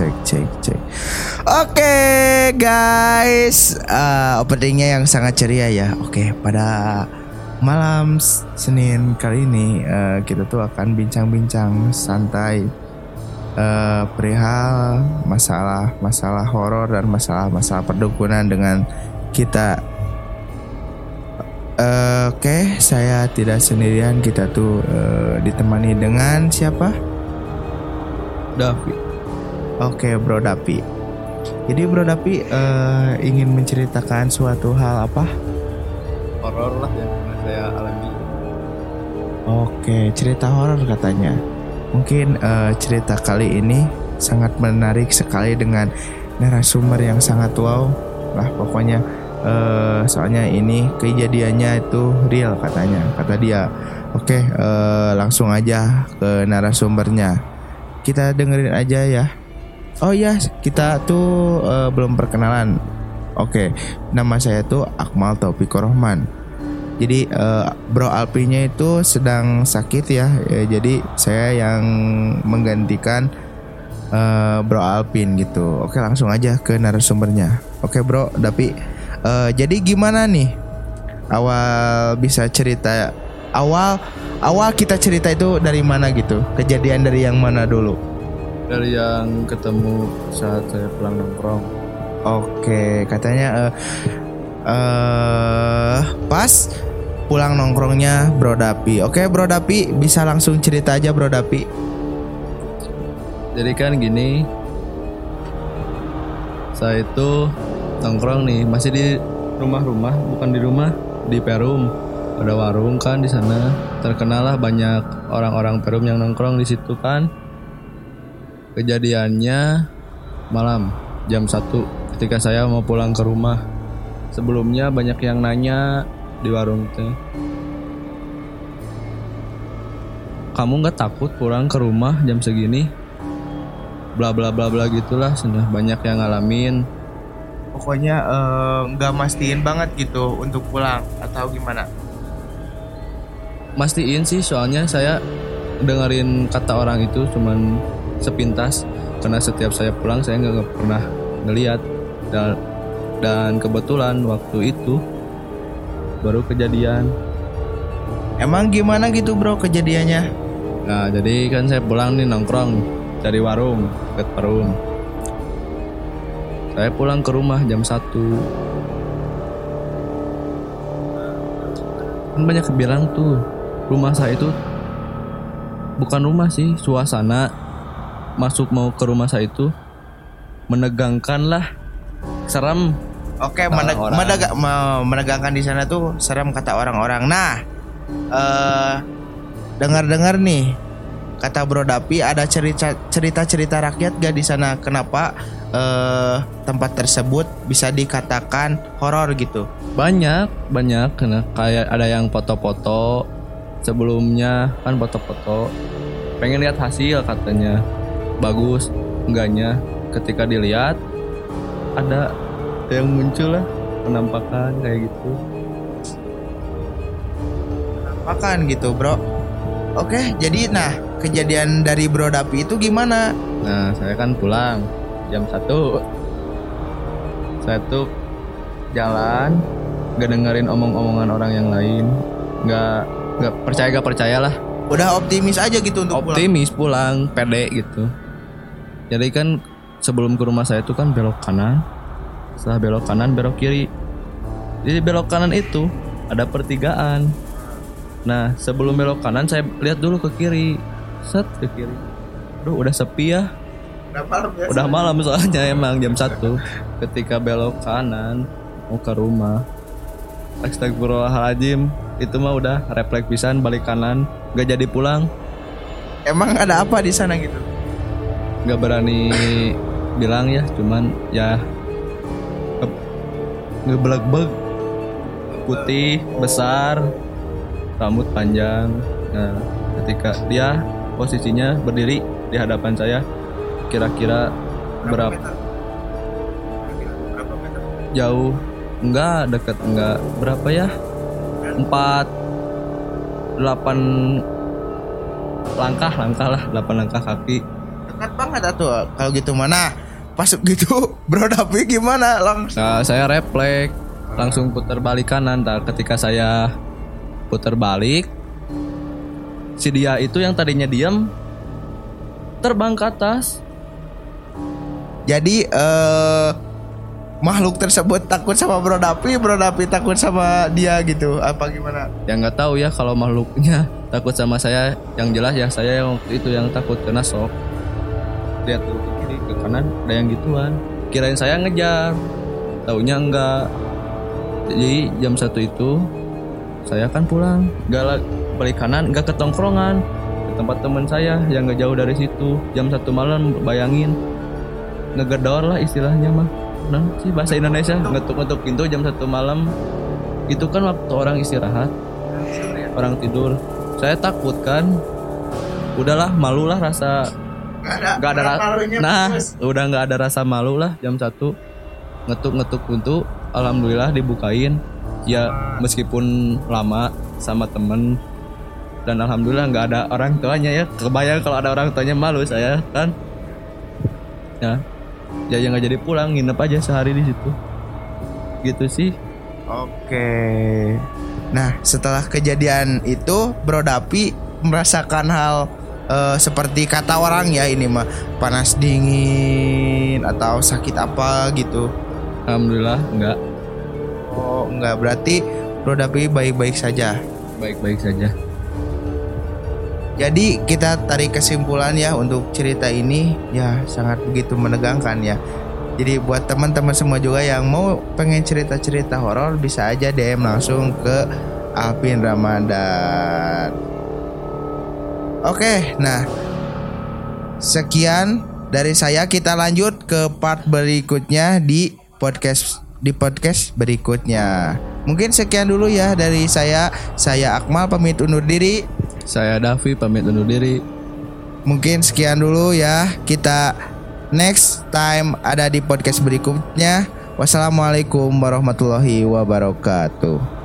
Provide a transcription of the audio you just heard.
cek cek cek. Oke guys, uh, openingnya yang sangat ceria ya. Oke pada malam Senin kali ini uh, kita tuh akan bincang-bincang santai uh, perihal masalah masalah horor dan masalah masalah perdukunan dengan kita. Uh, Oke, okay, saya tidak sendirian. Kita tuh uh, ditemani dengan siapa? Davi. Oke, Bro Dapi. Jadi Bro Dapi uh, ingin menceritakan suatu hal apa? Horor lah yang pernah saya alami. Oke, cerita horor katanya. Mungkin uh, cerita kali ini sangat menarik sekali dengan narasumber yang sangat wow. Lah pokoknya uh, soalnya ini kejadiannya itu real katanya, kata dia. Oke, uh, langsung aja ke narasumbernya kita dengerin aja ya. Oh ya, kita tuh uh, belum perkenalan. Oke, nama saya tuh Akmal Taufik Rohman. Jadi uh, Bro Alpinya itu sedang sakit ya, ya jadi saya yang menggantikan uh, Bro Alpin gitu. Oke, langsung aja ke narasumbernya. Oke, Bro, tapi uh, jadi gimana nih awal bisa cerita awal awal kita cerita itu dari mana gitu? Kejadian dari yang mana dulu? Dari yang ketemu saat saya pulang nongkrong. Oke, katanya uh, uh, pas pulang nongkrongnya Bro Dapi. Oke, Bro Dapi bisa langsung cerita aja Bro Dapi. Jadi kan gini, saya itu nongkrong nih masih di rumah-rumah, bukan di rumah, di Perum ada warung kan di sana terkenal lah banyak orang-orang Perum yang nongkrong di situ kan kejadiannya malam jam 1 ketika saya mau pulang ke rumah. Sebelumnya banyak yang nanya di warung teh. Kamu nggak takut pulang ke rumah jam segini? Bla bla bla bla gitulah sudah banyak yang ngalamin. Pokoknya nggak uh, mastiin banget gitu untuk pulang atau gimana? Mastiin sih soalnya saya dengerin kata orang itu cuman sepintas. Karena setiap saya pulang saya nggak pernah ngeliat. Dan dan kebetulan waktu itu baru kejadian. Emang gimana gitu bro kejadiannya? Nah jadi kan saya pulang nih nongkrong cari warung ke perum saya pulang ke rumah jam 1 kan banyak bilang tuh rumah saya itu bukan rumah sih suasana masuk mau ke rumah saya itu menegangkan lah serem oke meneg meneg menegangkan di sana tuh serem kata orang-orang. Nah uh, dengar-dengar nih kata Bro Dapi ada cerita cerita cerita rakyat gak di sana? Kenapa uh, tempat tersebut bisa dikatakan horor gitu? Banyak banyak. Karena kayak ada yang foto-foto. Sebelumnya kan foto-foto. Pengen lihat hasil katanya bagus. Enggaknya ketika dilihat ada yang muncul lah penampakan kayak gitu. Penampakan gitu bro. Oke jadi nah kejadian dari bro Dapi itu gimana? Nah saya kan pulang jam satu. Saya tuh jalan gak dengerin omong-omongan orang yang lain. Nggak nggak percaya gak percaya lah. Udah optimis aja gitu untuk optimis pulang, pulang pede gitu jadi kan sebelum ke rumah saya itu kan belok kanan. Setelah belok kanan belok kiri. Jadi belok kanan itu ada pertigaan. Nah sebelum belok kanan saya lihat dulu ke kiri. Set ke kiri. Aduh udah sepi ya. Udah malam ya udah malam soalnya emang jam satu. Ketika belok kanan mau ke rumah. Astagfirullahaladzim itu mah udah refleks pisan balik kanan. Gak jadi pulang. Emang ada apa di sana gitu nggak berani bilang ya cuman ya ngebelag-beg putih besar rambut panjang. Nah ketika dia posisinya berdiri di hadapan saya kira-kira berapa, berapa jauh. Enggak deket enggak berapa ya? Empat delapan langkah langkah lah delapan langkah kaki Dekat banget atuh kalau gitu mana? Pas gitu Bro Dapi gimana langsung? Nah, saya refleks langsung putar balik kanan. Nah, ketika saya putar balik, si dia itu yang tadinya diam terbang ke atas. Jadi eh makhluk tersebut takut sama Bro Dapi, Bro Dapi takut sama dia gitu. Apa gimana? Ya nggak tahu ya kalau makhluknya takut sama saya. Yang jelas ya saya yang waktu itu yang takut kena shock. Lihat tuh ke kiri ke kanan ada yang gituan. Kirain saya ngejar, taunya enggak. Jadi jam satu itu saya kan pulang, la- balik kanan, nggak ke tongkrongan ke tempat teman saya yang nggak jauh dari situ. Jam satu malam bayangin ngegedor lah istilahnya mah. Nah, sih bahasa Indonesia ngetuk-ngetuk pintu jam satu malam itu kan waktu orang istirahat orang tidur saya takut kan udahlah malu lah rasa nggak ada ra- nah udah nggak ada rasa malu lah jam satu. Ngetuk ngetuk pintu alhamdulillah dibukain. Ya meskipun lama sama temen. Dan alhamdulillah nggak ada orang tuanya ya. Kebayang kalau ada orang tuanya malu saya kan. Ya ya yang nggak jadi pulang nginep aja sehari di situ. Gitu sih. Oke. Nah, setelah kejadian itu, Bro Dapi merasakan hal eh, seperti kata orang ya ini mah panas dingin atau sakit apa gitu. alhamdulillah nggak Oh, enggak berarti Bro Dapi baik-baik saja. baik-baik saja Jadi kita tarik kesimpulan ya untuk cerita ini ya sangat begitu menegangkan ya. Jadi buat teman-teman semua juga yang mau pengen cerita-cerita horor bisa aja DM langsung ke Alvin Ramadan. Oke, nah sekian dari saya kita lanjut ke part berikutnya di podcast di podcast berikutnya. Mungkin sekian dulu ya dari saya. Saya Akmal pamit undur diri. Saya Davi pamit undur diri. Mungkin sekian dulu ya. Kita next time ada di podcast berikutnya. Wassalamualaikum warahmatullahi wabarakatuh.